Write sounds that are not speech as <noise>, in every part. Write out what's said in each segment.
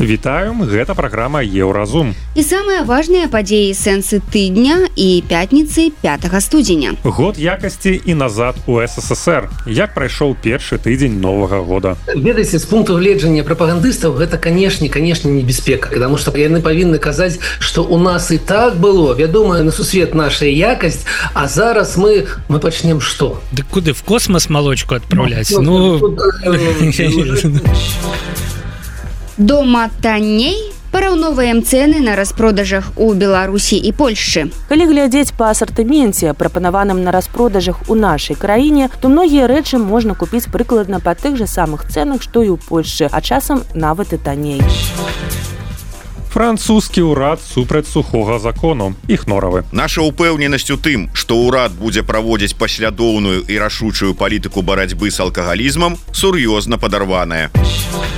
Вітаем гэта праграма еўразум і самыя важныя падзеі сэнсы тыдня і пятніцы 5 студзеня год якасці і назад у ссср як прайшоў першы тыдзень новага года ведаеце з пункту гледжання прапагандыстаў гэта канешне канешне небяспека потому что яны павінны казаць что у нас і так было вядомая на сусвет наша якасць а зараз мы мы пачнем что Ды куды в космос малочку адпраўляць ну, ну... дома танней параўноваем цены на распродажах у беларусі і польшчы. Калі глядзець па асартыменце прапанаваным на распродажах у нашай краіне то многія рэчы можна купіць прыкладна па тых жа самых цэнах што і ў польшчы а часам нават і танней. Французскі ўрад супраць сухога закону іх норавы. Наша упэўненасць у тым што ўрад будзе праводзіць паслядоўную і рашучую палітыку барацьбы з алкагалізмам сур'ёзна падарваная. а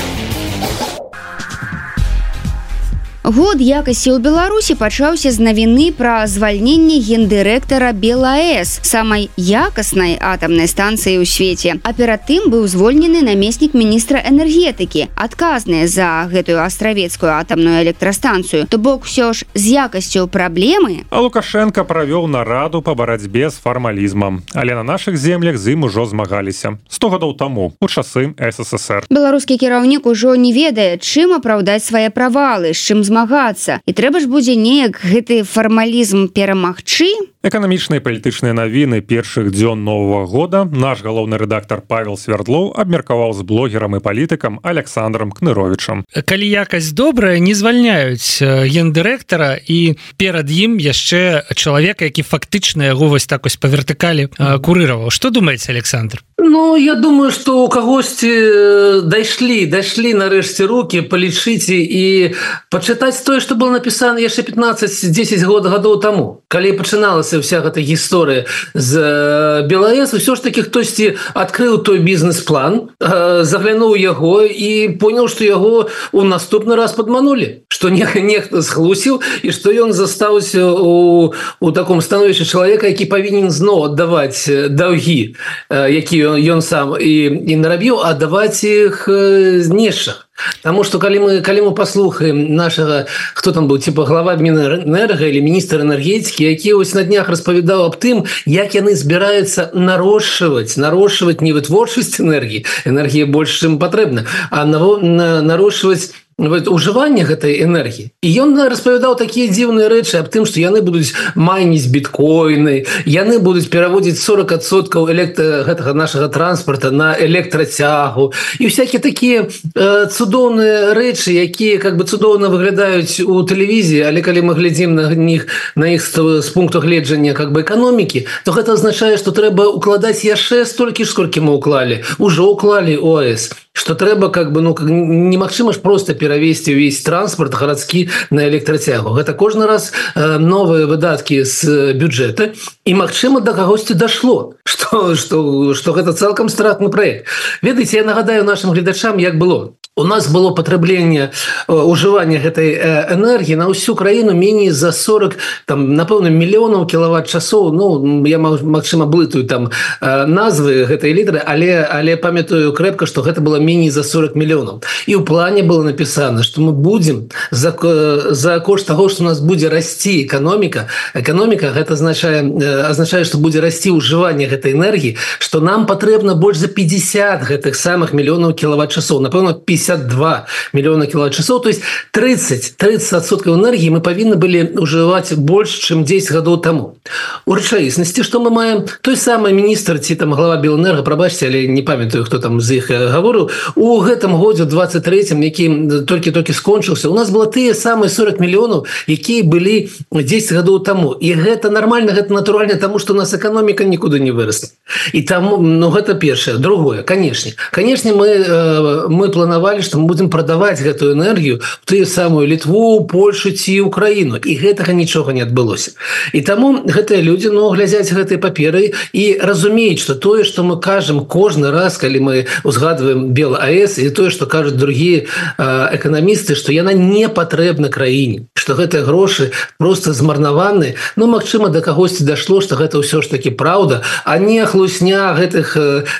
Год якасці ў Беларусі пачаўся з навіны пра звальненне гендырэктара Белаэс, самай якаснай атамнай станцыі ў свеце. А перад тым быў звольнены намеснік міністра энергетыкі, адказная за гэтую астравецкую атамную электрастанцыю. То бок усё ж з якасцю праблемы. А Лукашенко правёў нараду па барацьбе з фармалізмам. Але на нашых землях з ім ужо змагаліся. Сто гадоў таму у часы ССР. Беларускі кіраўнік ужо не ведае, чым апраўдаць свае правалы, з чым змагацца. І трэба ж будзе неяк гэты фармалізм перамагчы эканамічныя палітычныя навіны першых дзён нового года наш галоўны рэдактор павел свердлоў абмеркаваў з блогерам і палітыкам александром кныровичам калі якасць добрая не звальняюць гендырэктара і перад ім яшчэ чалавека які фактычна яго вось так вось па вертыкалі курыраваў. Что думаете александр? Ну я думаю что у кагосьці дайшлі дайшлі нарэшце руки палічыце і пачытаць тое что было написано яшчэ 15-10 год гадоў тому калі пачыналася вся гэта гісторыя з белаэс ўсё ж таки хтосьці адкрыў той бізнес-план заглянуў яго і понял что яго у наступны раз падманули что неха нехта схлусіў і что ён застаўся у у таком становішча чалавека які павінен зноў аддаваць даўгі які ён сам і, і нарабіў аддаваць іх знешах Таму што калі мы калі мы паслухаем нашага хто там быў типа глава мінэнерга или міністр энергетики які вось на днях распавядаў аб тым як яны збіраюцца нарошчваць нарошчваць не вытворчасць энергії энергія больш чым патрэбна а на, нарошчваць ужывання гэтай энергії і ён распавядаў такія дзіўныя рэчы аб тым што яны будуць майніць біткоіны яны будуць пераводзіць 40соткаў электро гэтага нашага транспорта на электрацягу і всякие такія э, цудоўныя рэчы якія как бы цудоўна выглядаюць у тэлевізіі але калі мы глядзім на них на іх з пункту гледжання как бы эканомікі то гэта азначае что трэба укладаць яшчэ столькі ж сколькі мы уклалі уже уклалі ОС что трэба как бы ну как немагчыма ж просто перавесці увесь транспорт гарадскі на электрацягу. Гэта кожны раз э, новыя выдаткі з бюджэта і Мачыма да кагосьці дашло что что что гэта цалкам стратны проект ведаеце я нагадаю нашим гледачам як было. У нас было патрабленне ужывання гэтай энергії на ўсю краіну меней за 40 там напэўна мільёнаў кіловат часоў Ну я Мачыма блытаю там назвы гэтай літры але але памятаю крэпка что гэта было меней за 40 мільёнаў. І ў плане было написано что мы будем за за кошт того что у нас будзе расці эканоміка. Эканоміка гэта означае означае что будзе расці ўжыванне гэтай энергії что нам патрэбна больш за 50 гэтых самых мільёнаў кіловат часоў напэўна 50 52 миллиона киловатт-часов. То есть 30 30соткаў энергии мы павінны былі ужываць больш чым 10 гадоў тому. У рэчаіснасці что мы маем? Той самый міністр ці там глава белэнерго прабачьте але не памятаю хто там з іх гавору у гэтым годзе 23 які толькі-толькі скончыўся у нас было тыя самыя 40 мільёнаў якія былі 10 гадоў тому. І гэта нормально гэта натуральна тому что нас эканоміка нікуды не верасня і там ну гэта першае другое. Канешне канешне мы э, мы планавалі что мы будем прадаваць гэтую энергію тыя самую літву Польшу ці Украіну і гэтага нічога не адбылося і таму гэтыя людзі но ну, глядзяць гэтай паперы і разумеюць что тое что мы кажам кожны раз калі мы узгадываем бел АС і тое что кажуць другие эканамісты что яна не патрэбна краіне что гэтыя грошы просто змарнаваны Ну Мачыма до кагосьці дашло что гэта ўсё ж таки праўда не хлусня гэтых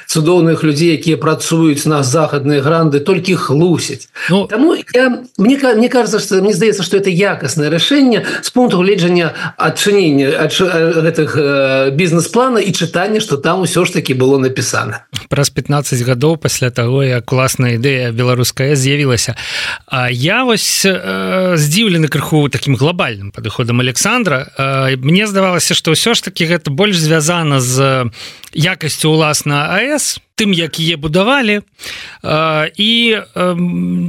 цудоўных людзей якія працуюць на захадныя гранды толькі хлусяць. Ну, Таму я, мне мне кажется что мне здаецца что это якаснае рашэнне с пункту гледжання адчынення ад гэтых бізнес-плана і чытання что там усё ж таки было написано праз 15 гадоў пасля того як класная ідэя беларуская з'явілася. А я вось э, здзіўлены крыху таким глобальным падыходам Александра. Э, мне здавалася что ўсё ж таки гэта больш звязана з якасцю уласна АС тым якія будавалі. І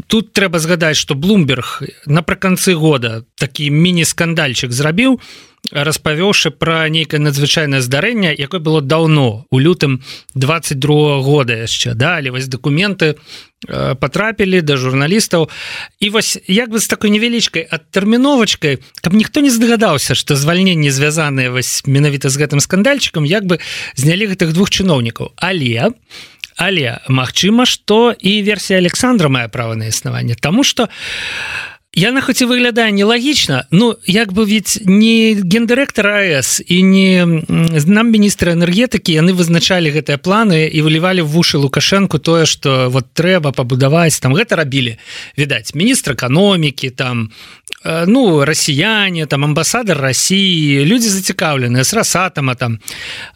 тут трэба згадаць что блумберг напрыканцы года такі міні-скандальчык зрабіў распавёўшы пра нейкае надзвычайнае здарэнне якое было даўно у лютым 22 года яшчэ далі вось дакументы потрапілі да журналістаў. І вось як бы з такой невялічкай адтэрміновачкай каб ніхто не здагадаўся что звальненне звязаныя вось менавіта з гэтым скандальчыкам як бы знялі гэтых двух чыноўнікаў. Але але Мачыма что і версія Александра мае права на існаванне тому что у Яна хоць і выглядае нелагічна Ну як бы ведь не гендырэктор АС і не нам міністры энергетыкі яны вызначалі гэтыя планы і вылівалі в вушы лукашэнку тое что вот трэба пабудаваць там гэта рабілі. Відаць міністр эканомікі там э, ну расіяне там амбасадар Росіі людзі зацікаўленыя с расатама там.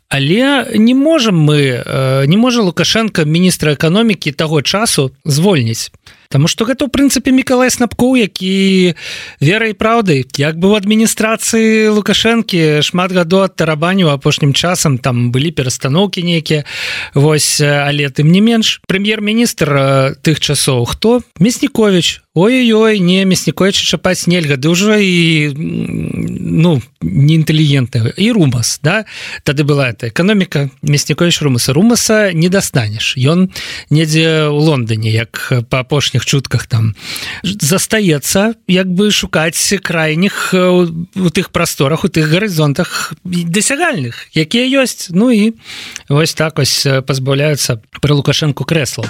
Але не можем мы э, не можа лукашенко міністра эканомікі таго часу звольніць Таму што гэта ў прынцыпе Миколай снапкоў які верай праўдай. Як бы у адміністрацыі лукашэнкі шмат гадоў ад тарабаню апошнім часам там былі перастаноўкі нейкія. Вось але тым не менш прэм'ер-міністр тых часоў хто? Мяснікович ой-ой не мяснікович чапаць нельга. Дужа і ну неінтэлігентна і румас да? Тады была эта эканоміка мяснікович румаса. Румаса не дастанеш ён недзе ў Лондоне як па апошніх чутках там застаецца як бы шукаць крайніх у тых прасторах у тых гарызонтах дасягальных якія ёсць. Ну і вось так ось пазбаўляюцца пры лукашэнку крэслаў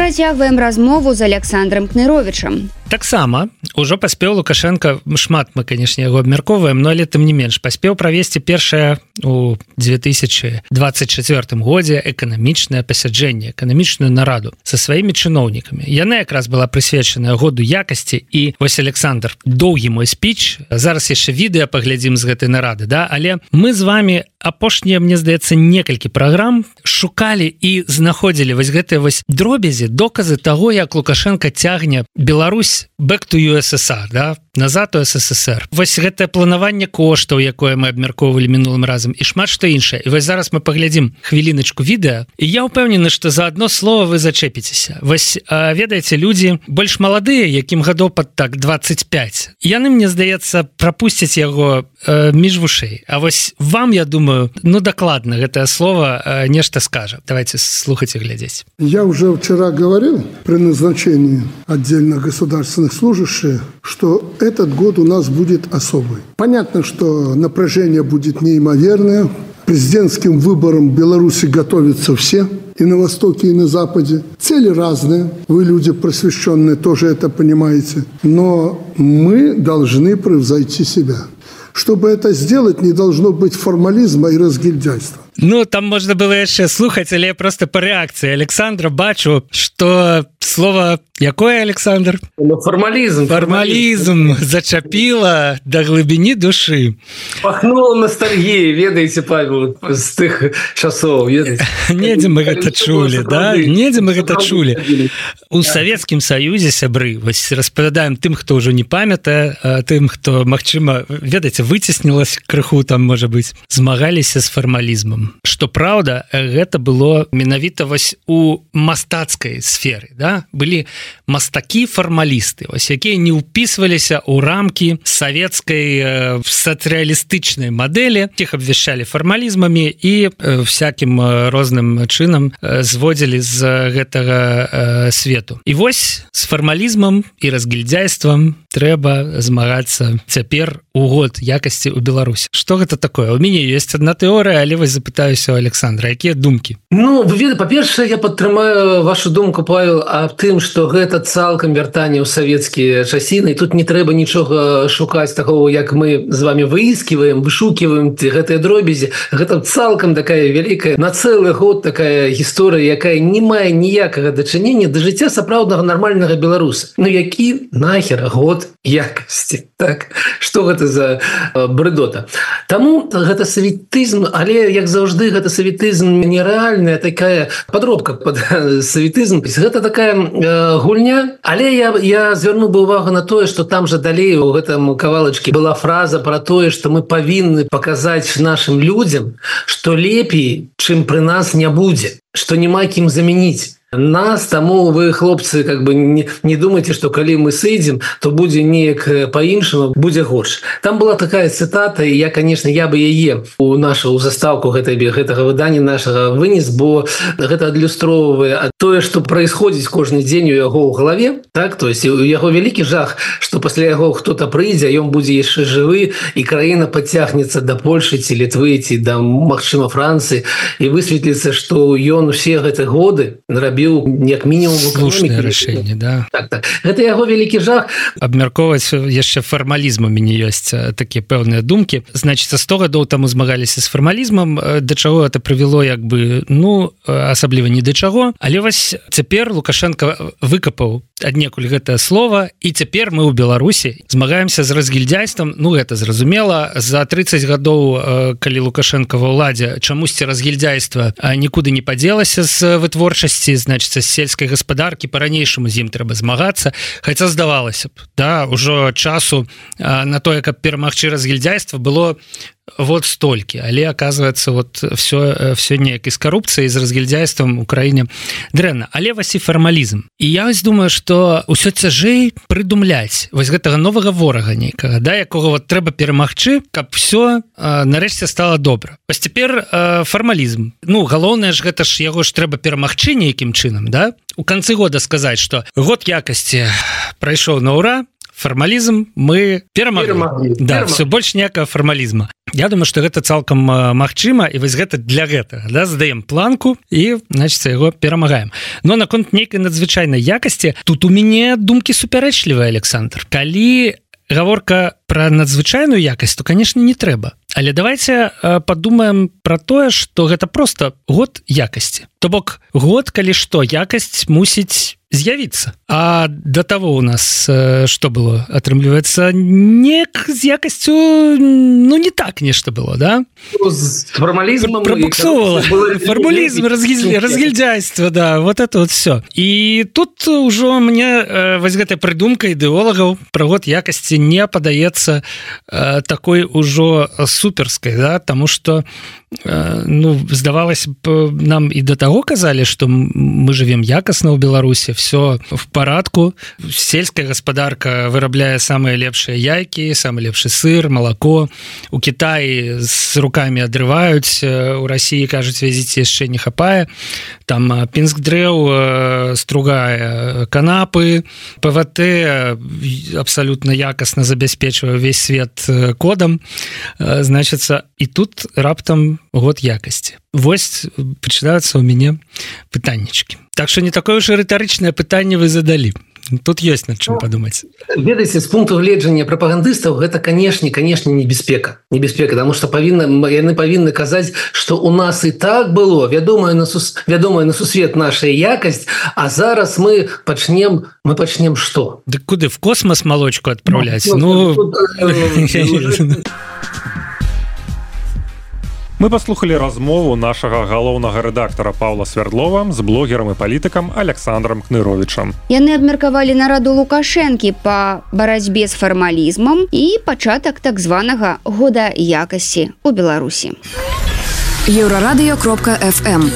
Працягваем размову з Александром кныровичам таксама ужо паспеў лукашенко шмат мы канешне яго абмяркоўваем но але тым не менш паспеў правесці першае у 2024 годзе эканамічнае пасяджэнне эканамічную нараду со сваімі чыноўнікамі. Яна якраз была прысвечаная году якасці і вось Александр доўгі мой спіч. Зараз яшчэ відэа паглядзім з гэтай нарады да? Але мы з вами апошнія мне здаецца некалькі праграм шукалі і знаходзілі вось гэтыя вось дробязі доказы того як лукашенко цягне Беларусь back to USSR да назад у ССР вось гэтае планаванне коштаў якое мы абмяркоўвалі мінулым разам і шмат што іншае. Вось зараз мы паглядзім хвіліначку відэа і я ўпэўнены што за одно слово вы зачэпіцеся. Вось ведаеце людзі больш маладыя якім гадоў пад так 25 яны мне здаецца прапусцяць яго э, між вушэй. А вось вам я думаю ну дакладна гэтае слово э, нешта скажа. Давайте слухаць і глядзець. Я уже вчера говорил при назначении отдельно государственных служащих что этот год у нас будет особый. Понятно, что напряжение будет неимоверное. Президентским выборам Беларуси готовятся все, и на Востоке, и на Западе. Цели разные, вы люди просвещенные тоже это понимаете. Но мы должны превзойти себя. Чтобы это сделать, не должно быть формализма и разгильдяйства. Ну там можна было яшчэ слухаць але просто по реакцыі Александра бачу что слово якое Александр? Ну, формалізм формалізм зачапіла до глыбіні душы пахнула ностальгіі ведаеце Павел з тых часоў недзе мы гэта чулі да? недзе мы гэта чулі у савецкім саюзе сябры вось распавядаем тым хто ўжо не памятае тым хто Мачыма ведаеце выцеснілась крыху там можа быть змагаліся з фармалізмам фармалізмам что праўда гэта было менавіта вось у мастацкай сферы да? Былі мастакі фармалісты вось якія не ўпісваліся ў рамкі савецкай э, сацыялістычнай мадэлі тех абвяшчалі фармалізмамі і э, всякім э, розным чынам э, зводзілі з гэтага э, свету. І вось с фармалізмам і разгільдзяйствам трэба змагацца цяпер у год якасці ў Беларусь что гэта такое? У мяне есть одна тэорыя але вось запытаюся у Александра якія думкі? Ну веда па-першае я падтрымаю вашу думку павел аб тым что гэта цалкам вяртанне ў савецкія часіны тут не трэба нічога шукаць такого як мы з вами выискиваем вышукиваем гэтыя дробязі. Гэта цалкам такая вялікая на цэлы год такая гісторыя якая не мае ніякага дачынення да жыцця сапраўднага нармальнага беларуса. Ну які нахер год якасці так? Что гэта за брэдота Таму гэта савітызм але як заўжды гэта савітызм нереальная такая подробка под <laughs> савітызм. Гэта такая э, гульня. Але я я звярну бы увагу на тое что там же далей у гэтым кавалачке была фраза про тое что мы павінны показать нашим людям что лепей чым пры нас не будзе что няма кім заменить нас таму вы хлопцы как бы не, не думайте что калі мы сыдзем то будзе неяк по-іншаму будзе горш. Там была такая цитата я конечно я бы яе у нашу заставку гэтай гэтага выдання нашага вынес бо гэта адлюстроўвае тое что происходзіць кожны дзень у яго ў галаве так? То есть у яго вялікі жах что пасля яго кто-то прыйдзе ён будзе яшчэ жывы і краіна подцягнецца до да Польшы ці літвы ці да Мачыма Францыі і высветліцца что ён усе гэты годы нарабіў рабіў як мінімум рашэнне да. Так, так. гэта яго вялікі жах. Абмяркоўваць яшчэ фармалізму мяне ёсць такія пэўныя думкі. Значится 100 гадоў таму змагаліся з фармалізмам. Да чаго это прывяло як бы ну асабліва не да чаго. Але вось цяпер лукашенко выкапаў аднекуль гэтае слово і цяпер мы ў беларусі змагаемся з разгільдзяйствам. Ну гэта зразумела. За 30 гадоў калі лукашенко ва ўладзе чамусьці разгільдзяйства нікуды не падзелася з вытворчасці значится сельскай гаспадаркі по-ранейшаму з ім трэба змагацца. Хаця здавалася б да ўжо часу на тое каб перамагчы разгільдзяйства было вот столькі але оказывается вот все все неяк из коррупции з разгильдяйством украіне дрэнна але васі фармалізм і я ось думаю что ўсё цяжэй прыдумляць вось гэтага новага ворага нейкага да якога вот трэба перамагчы каб все нарэшце стало добра. Вось цяпер фармалізм ну галоўнае ж гэта ж яго ж трэба перамагчы нейкім чынам да? У канцы года сказаць что год якасці прайшоў на ура фармалізм мы перамагли да все больш некага фармалізма Я думаю что гэта цалкам магчыма і вось гэта для гэтага да задаем планку і значит яго перамагаем. Но наконт нейкай надзвычайнай якасці тут у мяне думкі супярэчлівы Александр. Калі гаворка про надзвычайную якасць то конечно не трэба. Але давайте подумаем про тое что гэта просто год якасці. То бок год калі что якасць мусіць з'явіцца. А до того у нас что было атрымліваецца? Не з якасцю ну не так нешта было да? Формалізм формулізм разгильдяйства да вот это вот все і тут ужо мне вось гэтай прыдумка ідэолагаў про год якасці не падаецца такой ужо суперской да тому что ну здавалось б нам і до того казалі что мы живем якасна ў беларусе все в парадку сельская гаспадарка вырабляе самые лепшыя яйкі самый лепшы сыр молоко. У Китаі с руками адрываюць у России кажуць везіце яшчэ не хапае там пінск дрэў стругая канапы. Пвт абсолютно якасна забяспечвае увесь свет кодам значится і тут раптам год якасці. Вось пачынаюцца ў мяне пытаннічкі. Так что не такое ўжо рытарычнае пытанне вы задалі. Тут есть над чым падумаць. ведаеце з пункту гледжання прапагандыстаў гэта канешне канешне небяспека. Небяспека потому что павінна яны павінны казаць что у нас і так было вядомая на сус вядомая на сусвет наша якасць а зараз мы пачнем мы пачнем что Дык куды в космос малочку адпраўляць? Ну, ну... <laughs> Мы паслухали размову нашага галоўнага рэдактара Павла Свярдлова з блогерам і палітыкам Александром Кныровичам. Яны абмеркавалі нараду лукашэнкі па барацьбе з фармалізмам і пачатак так званага года якасці у Беларусі. еўрарадыё кропка fm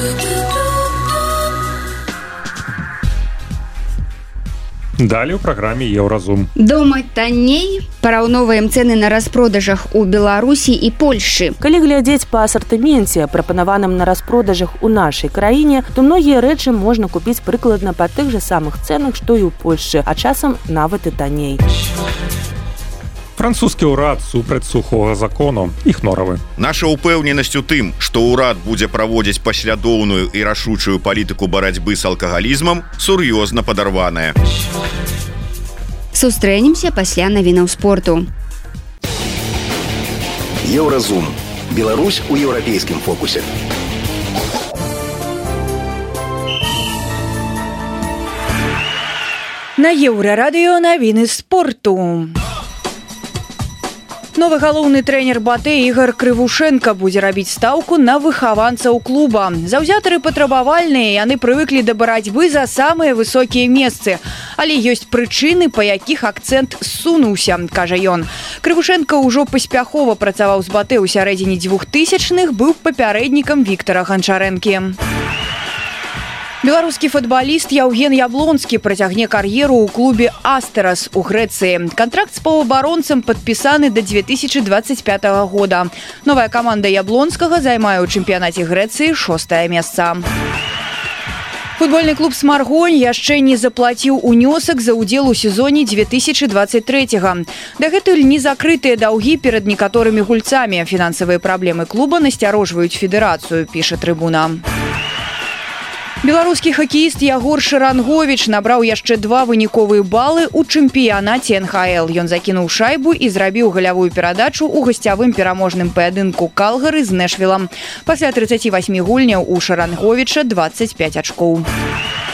Далее ў праграме еўразум. Дома танней параўноваем цены на распродажах у беларусі і польльшы калі глядзець па асартыменце прапанаваным на распродажах у нашай краіне то многія рэчы можна купіць прыкладна па тых жа самых цэнах што і ў польльшы а часам нават і танней французскі ўрад супраць сухога закону іх норавы. Наша упэўненасць у тым што ўрад будзе праводзіць паслядоўную і рашучую палітыку барацьбы з алкагалізмам сур'ёзна падарваная. Сустрэнемся пасля навінаў спорту. Еўразум. Беларусь у еўрапейскім фокусе. На еўрарадыё навіны спорту новы галоўны трэнер батэ ігар крывушенко будзе рабіць стаўку на выхаванцаў клуба. Заўзятары патрабавальныя яны прывыклі да барацьбы за самыя высокія месцы. Але ёсць прычыны па якіх акцэнт сунуўся кажа ён крывушенко ўжо паспяхова працаваў з батэ ў сярэдзіне двухтысячных быў папярэднікам Віктора ганчарэнкі беларускі футбаліст яўген яблонскі працягне кар'еру ў клубе астерас у грэцыі. Контракт з паўабаронцам падпісаны да 2025 года. Новая каманда яблонскага займае ў чэмпіянаце грэцыі шостае месца. Футбольны клуб смаргонь яшчэ не заплаціў унёсак за ўдзел у сезоне 2023 дагэтуль не закрытыя даўгі перад некаторымі гульцамі. Фінансавыя праблемы клуба насцярожваюць федэрацыю піша трыбуна. у беларускі хакеіст ягор шарангович набраў яшчэ два выніковыя балы ў чэмпіянаце нхл ён закінуў шайбу і зрабіў галявую перадачу ў гасцявым пераможным паядынку калгары з нэшвілам. Пасля 38 гульняў у шаранговича 25 ачкоў. у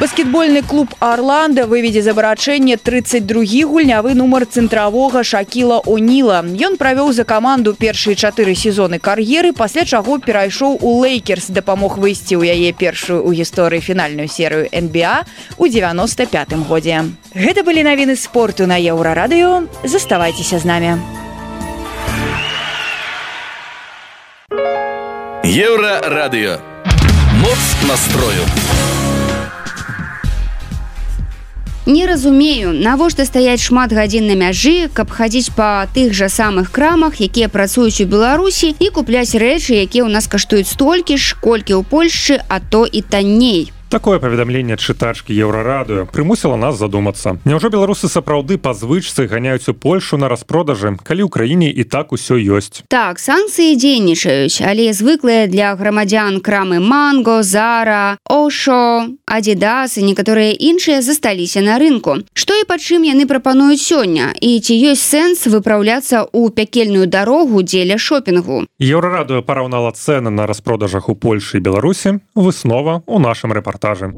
баскетбольны клуб орландо выведзе забарачэнне 32 гульнявы нумар цэнтравога шакіла оніла. Ён правёў за каманду першыя чатыры сезоны кар'еры пасля чаго перайшоў у лейкерс дапамог выйсці ў яе першую ў гісторыі фінальную серыю nba у 95 годзе. Гэта былі навіны спорту на еўрарадыё. Заставайцеся з намі. Еўра радыё моц настрою Не разумею, навошта стаяць шмат гадзін на мяжы, каб хадзіць па тых жа самых крамах, якія працуюць у Беларусі і купляць рэчы, якія ў нас каштуюць столькі ж, колькі ў Польшчы, а то і танней. Такое паведамленне чытачкі еўрарадыё прымусіла нас задумацца. Няўжо беларусы сапраўды па звычцы ганяюць у Польшу на распродажы, калі ў краіне і так усё ёсць. Так санкцыі дзейнічаюць, але звыклыя для грамадзян крамы манго, зара, ошо, адзідас і некаторыя іншыя засталіся на рынку. Што і па чым яны прапануюць сёння і ці ёсць сэнс выпраўляцца ў пякельную дарогу дзеля шопінгу. Еўрарадыё параўнала цэны на распродажах у Польшы і Беларусі, выснова ў нашым рэпартаже рэпартажы.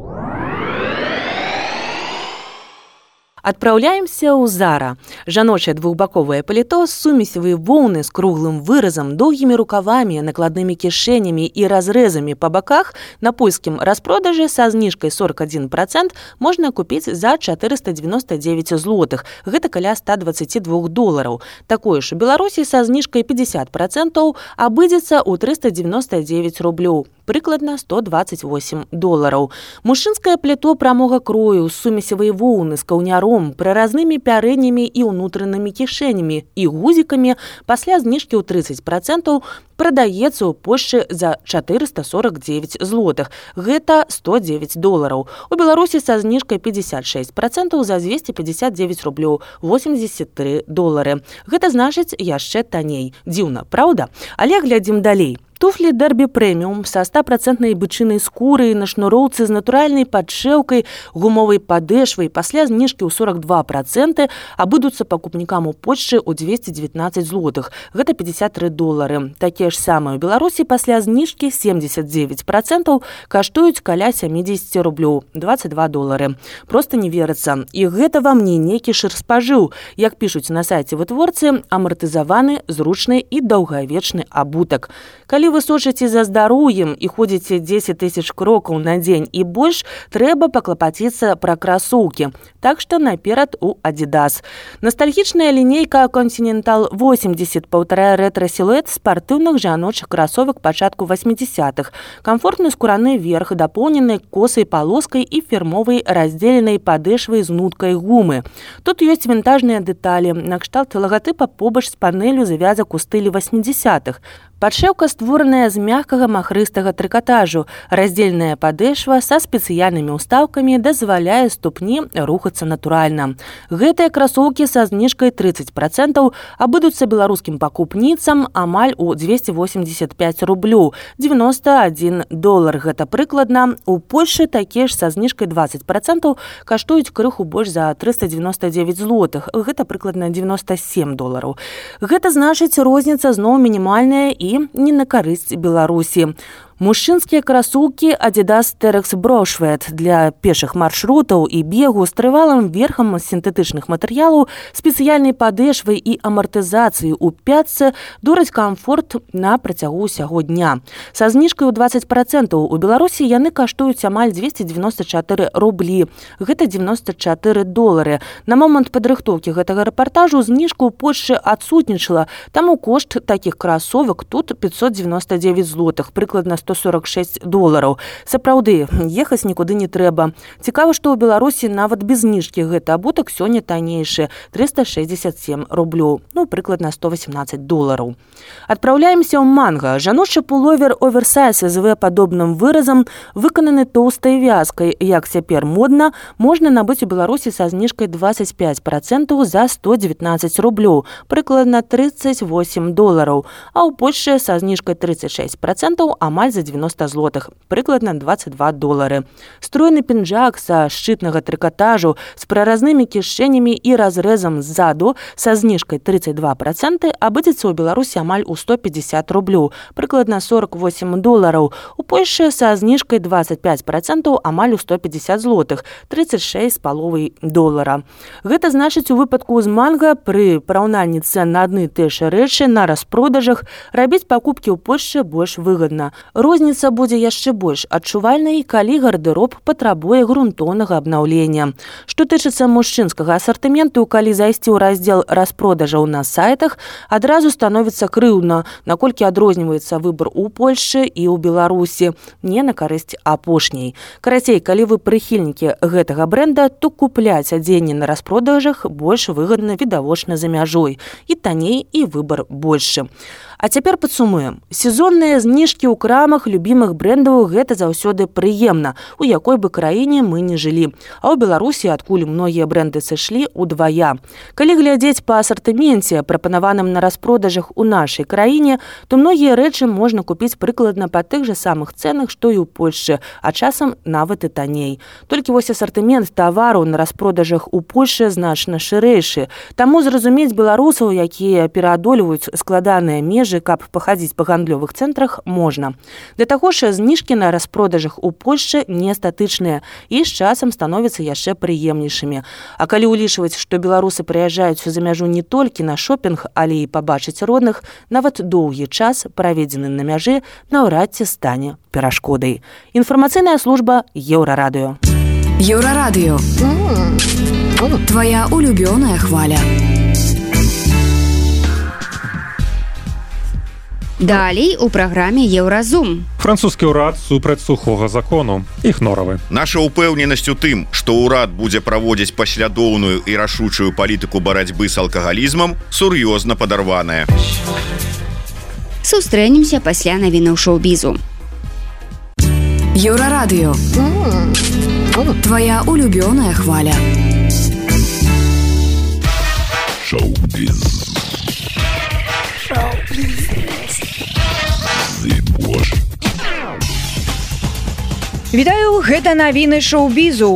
Адпраўляемся ў зара. Жаночае двухбаковае паліто з сумесевыя воўны з круглым выразам, доўгімі рукавамі, накладнымі кішэнямі і разрэзамі па баках на польскім распродажы са зніжкай 41 процент можна купіць за 499 злотых. Гэта каля 122 долараў. Такое ж у Беларусі са зніжкай 50 процентаў абыдзецца ў 399 рублёў прыкладна 128 долараў. Мужчынскае плето прамога крою з сумесевай воўны з каўняром, прыразнымі пярэднімі і ўнутранымі кішэнямі і гузікамі пасля зніжкі ў 30 процентаў прадаецца ў Польшчы за 449 злотых. Гэта 109 долараў. У Беларусі са зніжкай 56 процентаў за 259 рублёў 83 долары. Гэта значыць яшчэ танней. Дзіўна, праўда, але глядзім далей туфлі дэрбі прэміум са стопроцентнай бычынай скуры на шнуроўцы з натуральнай падшэўкай гумовай падэшвай. Пасля зніжкі ў 42 проценты абыдуцца пакупнікам у почты ў 219 злотых. Гэта 53 долары. Такія ж самыя у беларусі пасля зніжкі 79 процентаў каштуюць каля 70 рублёў. 22 долары. Просто не верыцца. І гэта вам не нейкі шыр спажыў. Як пішуць на сайце вытворцы амартызаваны зручны і даўгавечны абутак. Калі вы сочыце за здароўем і ходзіце 10 тысяч крокаў на дзень і больш трэба паклапаціцца пра красоўкі так што наперад у адидас ностальгічная лінейка континентал 80 паўтарая рэтра-сілуэт спартыўных жаночых красовак пачатку 80-х комфортны скураны верх дапоўнены косай палоскай і фірмовай раздзеленай падэшвай з нуткай гумы. Тут ёсць вінтажныя дэталі накшталт лагатыпа побач з панелю завязак у стылі 80-х Падшэўка створаная з мягкага махрыстага трыкатажу. Раздзельная падэшва са спецыяльнымі ўстаўкамі дазваляе ступні рухацца натуральна. Гэтыя красоўкі са зніжкай 30 процентаў абыдуцца беларускім пакупніцам амаль у 285 рублю 91 долар гэта прыкладна у Польшы такія ж са зніжкай 20 процентаў каштуюць крыху больш за 399 злотых гэта прыкладна 97 долараў. Гэта значыць розніца зноў мінімальная і не на карысць беларусі мужчынскія красулкі адидас терекс брошвет для пешых маршрутаў і бегу з трывалым верхам сінтэтычных матэрыялаў спецыяльнай падэшвай і амартызацыі ў пятцы дураць камфорт на працягу ўсяго дня. Са зніжкай у 20 процентаў у беларусі яны каштуюць амаль 294 рублі. Гэта 94 долары. На момант падрыхтоўкі гэтага рэпартажу зніжку ў польльшы адсутнічала таму кошт такіх красовак тут 599 злотых прыкладна 100 146 долараў. Сапраўды ехаць нікуды не трэба. Цікава што ў беларусі нават без зніжкі гэты абутак сёння таннейшы 367 рублёў ну прыкладна 118 долараў. Адпраўляемся ў манга. Жаночы пуловер оверсайз зв падобным выразам выкананы тоўстай вязкай. Як цяпер модна можна набыць у беларусі са зніжкай 25 процентаў за 119 рублёў прыкладна 38 долараў. А ў польльше са зніжкай 36 процентаў амаль за 90 злотых прыкладна 22 долары стройны пінжак са шчытнага трыкатажу з праразнымі кішэнямі і разрэзам ззаду са зніжкай 32 проценты абыдзецца ў беларусі амаль у 150 рублёў прыкладна 48 долараў. У польльше са зніжкай 25 процентаў амаль у 150 злотых 36 з паловай долара. Гэта значыць у выпадку з манга пры параўнанні цен на адны тэшы рэчы на распродажах рабіць пакупкі ў польльше больш выгадна розніца будзе яшчэ больш адчувальнай калі гардэроб патрабуе грунтоўнага абнаўлення. Што тычыцца мужчынскага асартыменту калі зайсці ў раздзел распродажаў на сайтах адразу становіцца крыўдна наколькі адрозніваецца выбор у польльшы і ў беларусі не на карысць апошняй. Карацей калі вы прыхільнікі гэтага бренда то купляць адзенне на распродажах больш выгадна відавочна за мяжой. І танней і выбор большы. А цяпер падсумуем. Сезонныя зніжкі ў крамах любімых брэндаў гэта заўсёды прыемна у якой бы краіне мы не жылі. А ў беларусі адкуль многія бренды сышлі удвая. Калі глядзець па асартыменце прапанаваным на распродажах у нашай краіне то многія рэчы можна купіць прыкладна па тых жа самых цэнах што і ў польльшы а часам нават і танней. Толькі вось асартымент тавару на распродажах у польльшы значна шырэйшы. Таму зразумець беларусаў якія пераадольваюць складаныя межы каб пахадзіць па гандлёвых цэнтрах можна да таго ж зніжкі на распродажах у польльше не статычныя і з часам становяцца яшчэ прыемнейшымі. А калі ўлічваць што беларусы прыязджаюць за мяжу не толькі на шопінг але і пабачыць родных нават доўгі час праведзены на мяжы наўрад ці стане перашкодай. Інфармацыйная служба еўрарадыё. Еўрарадыё. Твоя улюбёная хваля Далей у праграме еўразум. Французскі ўрад супраць сухога закону іх норавы. Наша ўпэўненасць у тым, што ўрад будзе праводзіць паслядоўную і рашучую палітыку барацьбы з алкагалізмам сур'ёзна падарваная. Сустрэнемся пасля навіны шоу-бізу. Еўрарадыё. Твая улюбёная хваля. Шоу-біз. Вітаю гэта навіны шоу-бізу.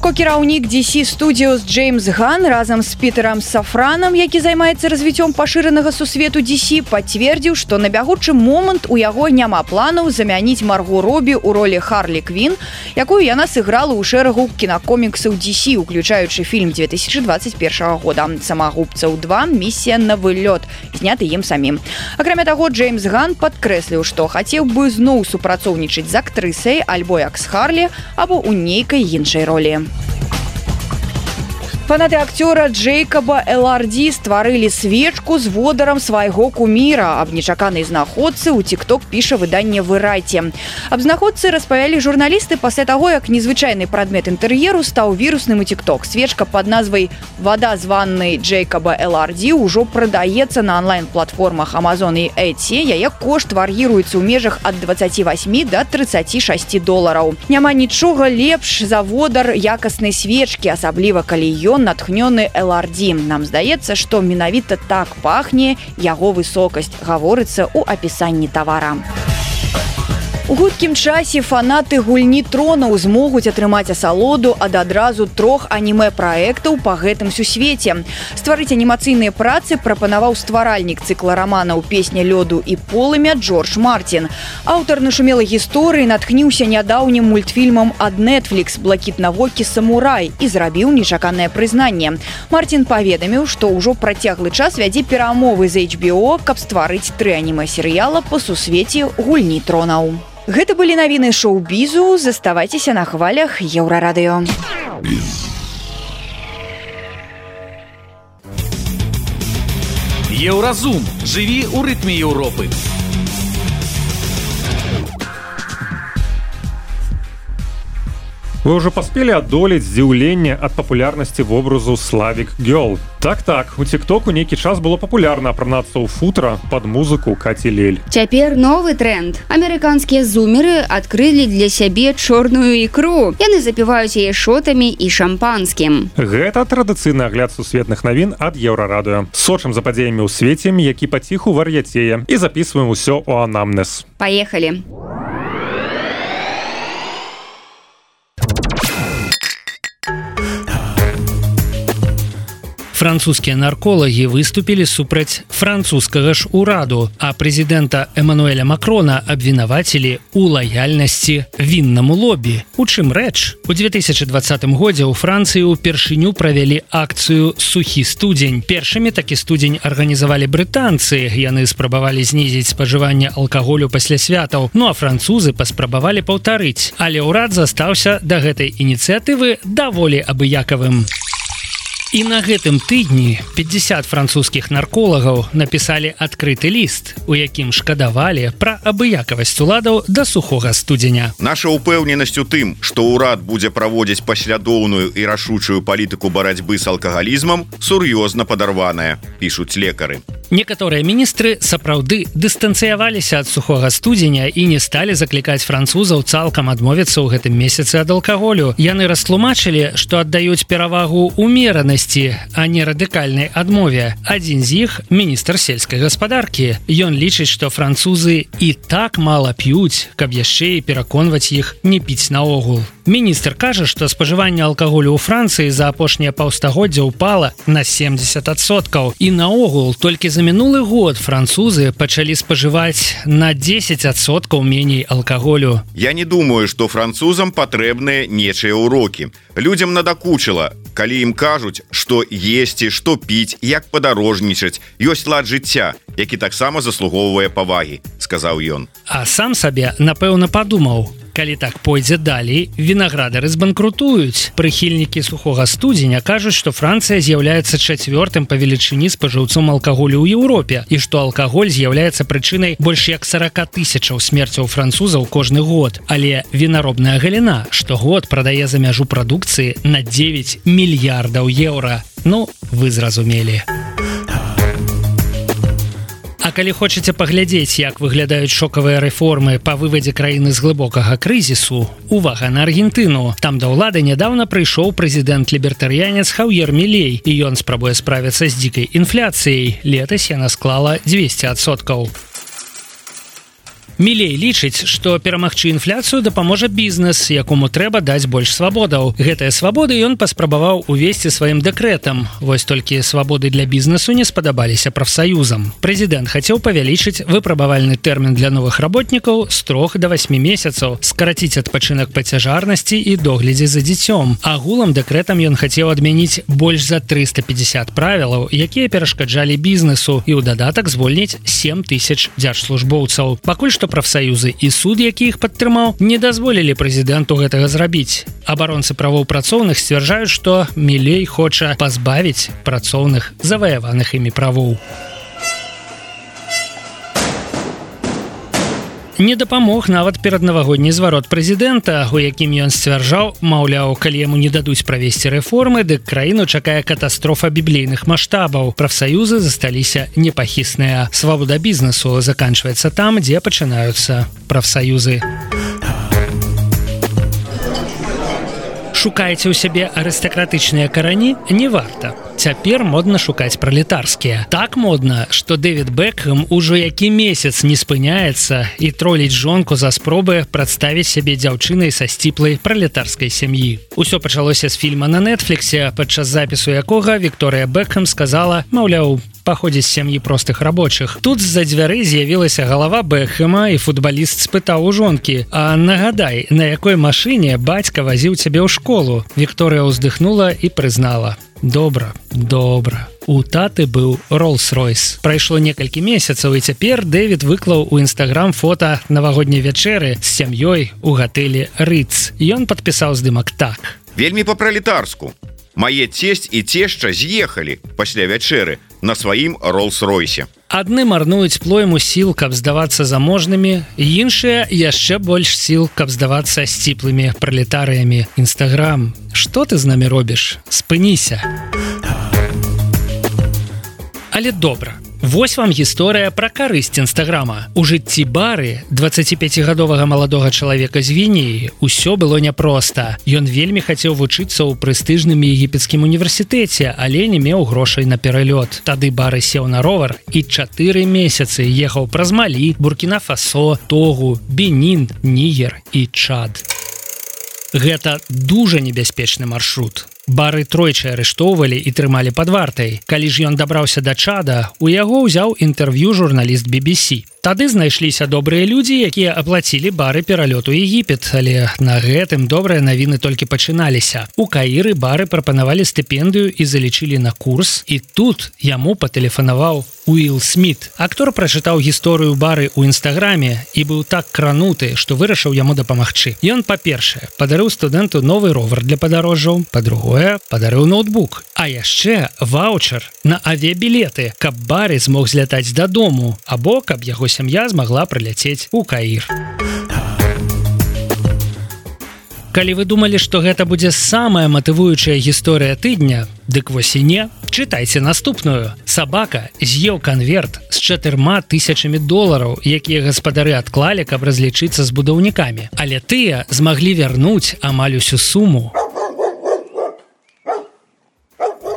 Ко-кіраўнік DC Studios Джеймс Ган разам з Пітерам Сафранам, які займаецца развіццём пашыранага сусвету DC, пацвердзіў, што на бягучы момант у яго няма планаў замяніць Марго Робі ў ролі Харлі Квін, якую яна сыграла ў шэрагу кінакоміксаў DC, уключаючы фільм 2021 года. Самагубцаў 2 місія на вылёт, зняты ім самім. Акрамя таго, Джеймс Ган падкрэсліў, што хацеў бы зноў супрацоўнічаць з актрысай альбо як з Харлі або ў нейкай іншай ролі. Фанаты акцёра Джейкаба LRD стварылі свечку з водарам свайго куміра. Аб нечаканай знаходцы ў тикток піша выданне вырайце. Аб знаходцы распавялі журналісты пасля таго, як незвычайны прадмет інтэр'еру стаў вірусным у тикток. Свечка под назвай вада з ваннай Джейкаба LRD ўжо прадаецца на онлайн-платформах Amazon і Эці. Яе кошт вар'іруецца ў межах ад 28 до 36 долараў. Няма нічога лепш за водар якаснай свечкі, асабліва калі ён натхнёны LRD. Нам здаецца, што менавіта так пахне яго высокасць, гаворыцца ў апісанні тавара. У хуткім часе фанаты гульні тронаў змогуць атрымаць асалоду ад адразу трох анімэ-праектаў па гэтым сусвеце. Стварыць анімацыйныя працы прапанаваў стваральнік цыкла раманаў песня лёду і полымя Джордж Мартин. Аўтар нашумелай гісторыі натхніўся нядаўнім мультфільмам ад Netflix блакітнавокі самурай і зрабіў нечаканае прызнанне. Мартин паведаміў, што ўжо працяглы час вядзе перамовы з HBO, каб стварыць тры анімэ-серыяла па сусвеце гульні тронаў. Гэта былі навіны шоу-бізу, заставайцеся на хвалях еўрарадыё. Еўразум жыві ў рытме Еўропы. Вы уже паспелі адолець здзіўленне ад папулярнасці вобразу славік гёл. Так так у тиктоку нейкі час было папулярна апранацца ў футра под музыку каці лель. Цяпер новы тренд. Амерыканскія зумеры адкрылі для сябе чорную ікру. Яны запіваюць яе шотамі і шампанскім. Гэта традыцыйны агляд сусветных навін ад еўрарадыё. Сочым за падзеямі ў свеце, які паціху вар'яцее і записываем усё у анамнез. Паехалі. Французскія нарколагі выступілі супраць французскага ж ураду а прэзідэнта эмануэля макрона абвінавацілі у лаяльнасці віннаму лобі. У чым рэч? У 2020 годзе ў францыі ўпершыню правялі акцыю сухі студзень першымі такі студзень арганізавалі брытанцы. Яны спрабавалі знізіць спажыванне алкаголю пасля святаў. Ну а французы паспрабавалі паўтарыць. Але ўрад застаўся да гэтай ініцыятывы даволі абыякавым. у І на гэтым тыдні 50 французскіх нарколагаў напісалі адкрыты ліст, у якім шкадавалі пра абыякавасць уладаў да сухога студзеня. Наша ўпэўненасць у тым, што ўрад будзе праводзіць паслядоўную і рашучую палітыку барацьбы з алкагалізмам сур'ёзна падарваная, пішуць лекары. Некаторыя міністры сапраўды дыстанцыяваліся ад сухога студзеня і не сталі заклікаць французаў цалкам адмовіцца ў гэтым месяцы ад алкаголю. Яны растлумачылі, што аддаюць перавагу умеранасці, а не радыкальнай адмове. Адзін з іх міністр сельскай гаспадаркі. Ён лічыць, што французы і так мала п'юць, каб яшчэ і пераконваць іх не піць наогул. Міністр кажа, што спажыванне алкаголю ў Францыі за апошнія паўстагоддзя ўпала на 70соткаў і наогул толькі за мінулы год французы пачалі спажываць на 10соткаў меней алкаголю. Я не думаю, што французам патрэбныя нечыя ўрокі. Людзям надакучыла, калі ім кажуць, што есці, што піць, як падарожнічаць, ёсць лад жыцця, які таксама заслугоўвае павагі, сказаў ён. А сам сабе, напэўна, падумаў, калі так пойдзе далей вінаградары збанкрутуюць. Прыхільнікі сухога студзеня кажуць што францыя з'яўляецца чацвёртым па велічыні спажыўцом алкаголю ў еўропе і што алкаголь з'яўляецца прычынай больш як 40 тысячаў смерцяў французаў кожны год. Але вінаробная галіна штогод прадае за мяжу прадукцыі на 9 мільярдаў еўра. Ну вы зразумелі. а Калі хочаце паглядзець, як выглядаюць шокавыя рэформы па вывадзе краіны з глыбокага крызісу, увага на Аргентыну. Там да ўлады нядаўна прыйшоў прэзідэнт лібертарыянец Хаўер Мілей і ён спрабуе справіцца з дзікай інфляцыяй. Летась яна склала 200соткаў. Мілей лічыць што перамагчы інфляцыю дапаможа бізнес якому трэба даць больш свабодаў. Гэтыя свабоды ён паспрабаваў увесці сваім дэкрэтам. Вось толькі свабоды для бізнесу не спадабаліся прафсаюзам. Прэзідэнт хацеў павялічыць выпрабавальны тэрмін для новых работнікаў з трох до 8 месяцаў скараціць адпачынак пацяжарнасці і доглядзе за дзіцём. Агулам дэкрэтам ён хацеў адмяніць больш за 350 правілаў якія перашкаджалі бізнесу і ў дадатак звольніць 7 тысяч дзяржслужбоўцаў. Пакуль што прафсаюзы і суд які іх падтрымаў не дазволілі прэзідэнту гэтага зрабіць. Абаронцы правоў працоўных сцвярджаюць што мілей хоча пазбавіць працоўных заваяваных імі правоў не дапамог нават перад навагодні зварот прэзідэнта у якім ён сцвярджаў маўляў калі яму не дадуць правесці рэформы дык краіну чакае катастрофа біблейных маштабаў. Прафсаюзы засталіся непахісныя. Свабода бізнесу заканчваецца там дзе пачынаюцца прафсаюзы шукаеце ў сябе арыстакратычныя карані не варта. Цяпер модна шукаць пралетарскія. Так модна что дэвид бэкхэм ужо які месяц не спыняецца і троліць жонку за спробы прадставіць сябе дзяўчынай са сціплай пралетарскай сям'і. Усё пачалося з фільма на нетфліксе падчас запісу якога Вікторыя бэкхэм сказала маўляў паходзіць сям'і простых рабочых. Тут з-за дзвяры з'явілася галава бэхэма і футбаліст спытаў у жонкі А нагадай на якой машыне бацька вазіў цябе ў школу? Вікторыя ўздыхнула і прызнала добра добра у таты быў роллс-ройс прайшло некалькі месяцаў і цяпер дэвід выклаў у нстаграм фото навагодняй вячэры з сям'ёй у гатэлі рыц ён падпісаў здымак так. Вельмі па-пралетарску. Мае цесть і цешча з'ехалі пасля вячэры на сваім роллс-ройсе. Адны марнуюць плойму сіл каб здавацца заможнымі іншыя яшчэ больш сіл каб здавацца сціплымі пралетарыямі нстаграм что ты з намі робіш спыніся але добра Вось вам гісторыя пра карысць нстаграма. У жыцці бары 25гадовага маладога чалавека з вініі ўсё было няпроста. Ён вельмі хацеў вучыцца ў прэстыжным егіпецкім універсітэце, але не меў грошай на пералёт. Тады бары сеў на ровар і чатыры месяцы ехаў праз малі, буркіна фасо, тогу, бенін, нігер і чад. Гэта дужа небяспечны маршрут бары тройчы арыштоўвалі і трымалі пад вартай калі ж ён дабраўся да чада у яго ўзяў інтэрв'ю журналіст BBC Тады знайшліся добрыя людзі, якія аплацілі бары пералёту Егіпет, але на гэтым добрыя навіны толькі пачыналіся. У каіры бары прапанавалі стыпендыю і залічылі на курс. І тут яму патэлефанаваў Уилл Смит. Актор прачытаў гісторыю бары ў нстаграме і быў так крануты, што вырашыў яму дапамагчы. Ён па-першае, падарыў студэнту новы ровар для падарожжаў, па-другое, падарыў ноутбук. А яшчэ ваучар на авіябілеты, каб бары змог злятаць дадому, або каб яго сям'я змагла прыляцець у каір. Калі вы думалі, што гэта будзе самая матывуючая гісторыя тыдня, дык вось і не, чытайце наступную. Сабака з'еў канверт з чатырма тысячамі долараў, якія гаспадары адклалі, каб разлічыцца з будаўнікамі. Але тыя змаглі вярнуць амаль усю суму.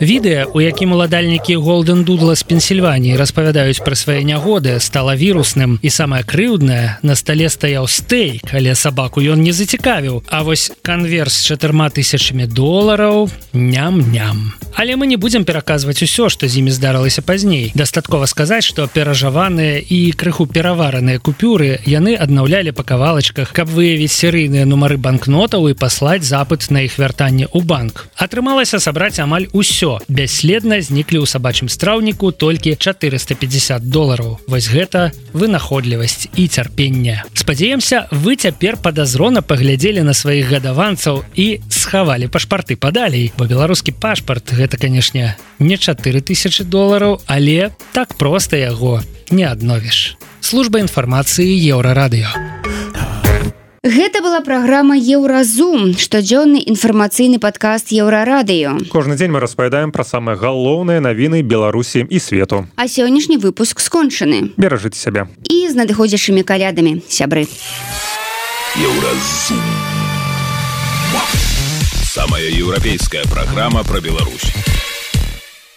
Відэа, у якім уладальнікі Голден Дудла з Пенсільваніі распавядаюць пра свае нягоды, стала вірусным і самае крыўднае на стале стаяў стейк, але сабаку ён не зацікавіў. А вось канверс з чатырма тысячамі долараў ням-ням. Але мы не будзем пераказваць усё, што з імі здарылася пазней. Дастаткова сказаць, што перажаваныя і крыху перавараныя купюры яны аднаўлялі па кавалачках, каб выявіць серыйныя нумары банкнотаў і паслаць запыт на іх вяртанне ў банк. Атрымалася сабраць амаль усё бясследна зніклі ў сабачым страўніку толькі 450 долараў. Вось гэта вынаходлівасць і цярпення. Спадзеемся вы цяпер падазрона паглядзелі на сваіх гадаванцаў і схавалі пашпарты падалей бо беларускі пашпарт гэта канешне не 4000 долараў але так проста яго не адновіш. Служба інфармацыі еўрарадыё Гэта была праграма Еўразум, штодзённы інфармацыйны падкаст еўрарадыё. Кожны дзень мы распавядаем пра самыя галоўныя навіны Беларусі і свету. А сённяшні выпуск скончаны. Беражыце сябе. І з надыходзячымі калядамі сябры. Еўразум. Самая еўрапейская праграма пра Беларусь.